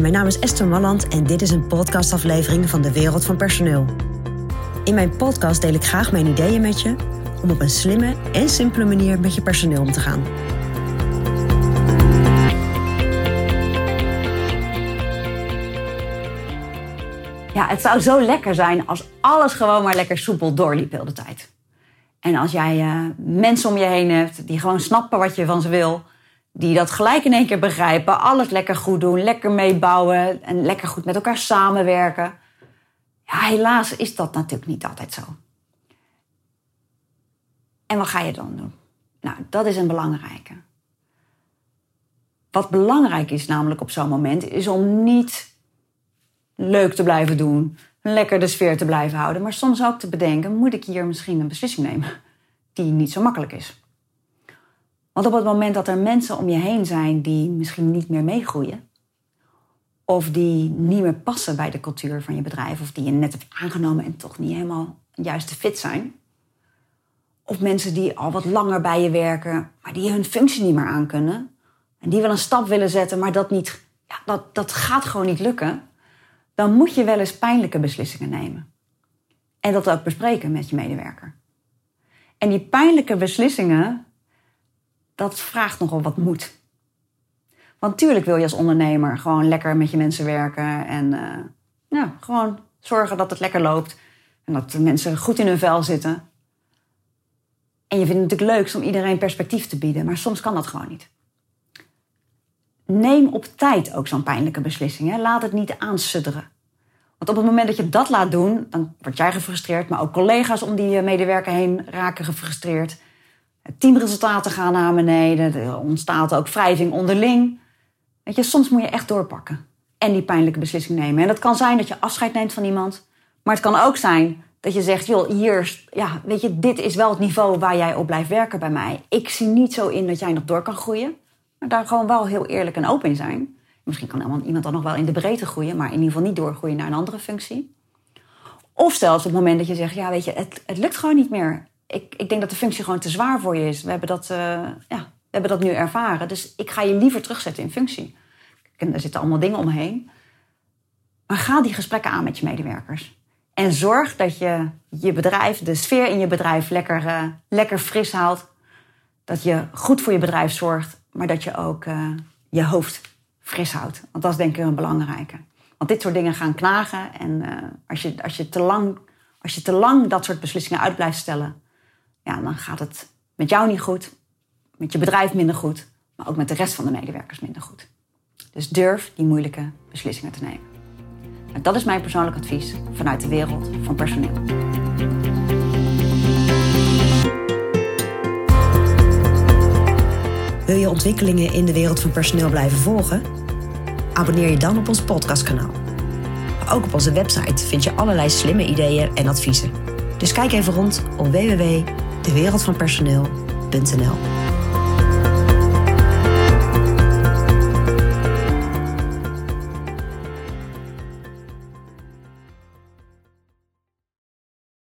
Mijn naam is Esther Malland en dit is een podcastaflevering van de Wereld van Personeel. In mijn podcast deel ik graag mijn ideeën met je om op een slimme en simpele manier met je personeel om te gaan. Ja, het zou zo lekker zijn als alles gewoon maar lekker soepel doorliep de hele tijd. En als jij uh, mensen om je heen hebt die gewoon snappen wat je van ze wil, die dat gelijk in één keer begrijpen, alles lekker goed doen, lekker meebouwen en lekker goed met elkaar samenwerken. Ja, helaas is dat natuurlijk niet altijd zo. En wat ga je dan doen? Nou, dat is een belangrijke. Wat belangrijk is namelijk op zo'n moment, is om niet leuk te blijven doen, lekker de sfeer te blijven houden, maar soms ook te bedenken, moet ik hier misschien een beslissing nemen die niet zo makkelijk is. Want op het moment dat er mensen om je heen zijn die misschien niet meer meegroeien, of die niet meer passen bij de cultuur van je bedrijf, of die je net hebt aangenomen en toch niet helemaal juist te fit zijn, of mensen die al wat langer bij je werken, maar die hun functie niet meer aankunnen, en die wel een stap willen zetten, maar dat, niet, ja, dat, dat gaat gewoon niet lukken, dan moet je wel eens pijnlijke beslissingen nemen. En dat ook bespreken met je medewerker. En die pijnlijke beslissingen, dat vraagt nogal wat moed. Want tuurlijk wil je als ondernemer gewoon lekker met je mensen werken en uh, ja, gewoon zorgen dat het lekker loopt en dat de mensen goed in hun vel zitten. En je vindt het natuurlijk leuk om iedereen perspectief te bieden, maar soms kan dat gewoon niet. Neem op tijd ook zo'n pijnlijke beslissing. Laat het niet aansudderen. Want op het moment dat je dat laat doen, dan word jij gefrustreerd, maar ook collega's om die medewerker heen raken gefrustreerd. Teamresultaten gaan naar beneden, er ontstaat ook wrijving onderling. Weet je, soms moet je echt doorpakken en die pijnlijke beslissing nemen. En dat kan zijn dat je afscheid neemt van iemand, maar het kan ook zijn dat je zegt, joh, hier, ja, weet je, dit is wel het niveau waar jij op blijft werken bij mij. Ik zie niet zo in dat jij nog door kan groeien, maar daar gewoon wel heel eerlijk en open in zijn. Misschien kan iemand dan nog wel in de breedte groeien, maar in ieder geval niet doorgroeien naar een andere functie. Of zelfs op het moment dat je zegt, ja, weet je, het, het lukt gewoon niet meer. Ik, ik denk dat de functie gewoon te zwaar voor je is. We hebben dat, uh, ja, we hebben dat nu ervaren. Dus ik ga je liever terugzetten in functie. Er zitten allemaal dingen omheen. Maar ga die gesprekken aan met je medewerkers. En zorg dat je je bedrijf, de sfeer in je bedrijf, lekker, uh, lekker fris houdt. Dat je goed voor je bedrijf zorgt, maar dat je ook uh, je hoofd fris houdt. Want dat is denk ik een belangrijke. Want dit soort dingen gaan knagen. En als, je, als, je te lang, als je te lang dat soort beslissingen uit blijft stellen, ja, dan gaat het met jou niet goed, met je bedrijf minder goed, maar ook met de rest van de medewerkers minder goed. Dus durf die moeilijke beslissingen te nemen. En dat is mijn persoonlijk advies vanuit de wereld van personeel. Wil je ontwikkelingen in de wereld van personeel blijven volgen? Abonneer je dan op ons podcastkanaal. Ook op onze website vind je allerlei slimme ideeën en adviezen. Dus kijk even rond op www.dewereldvanpersoneel.nl.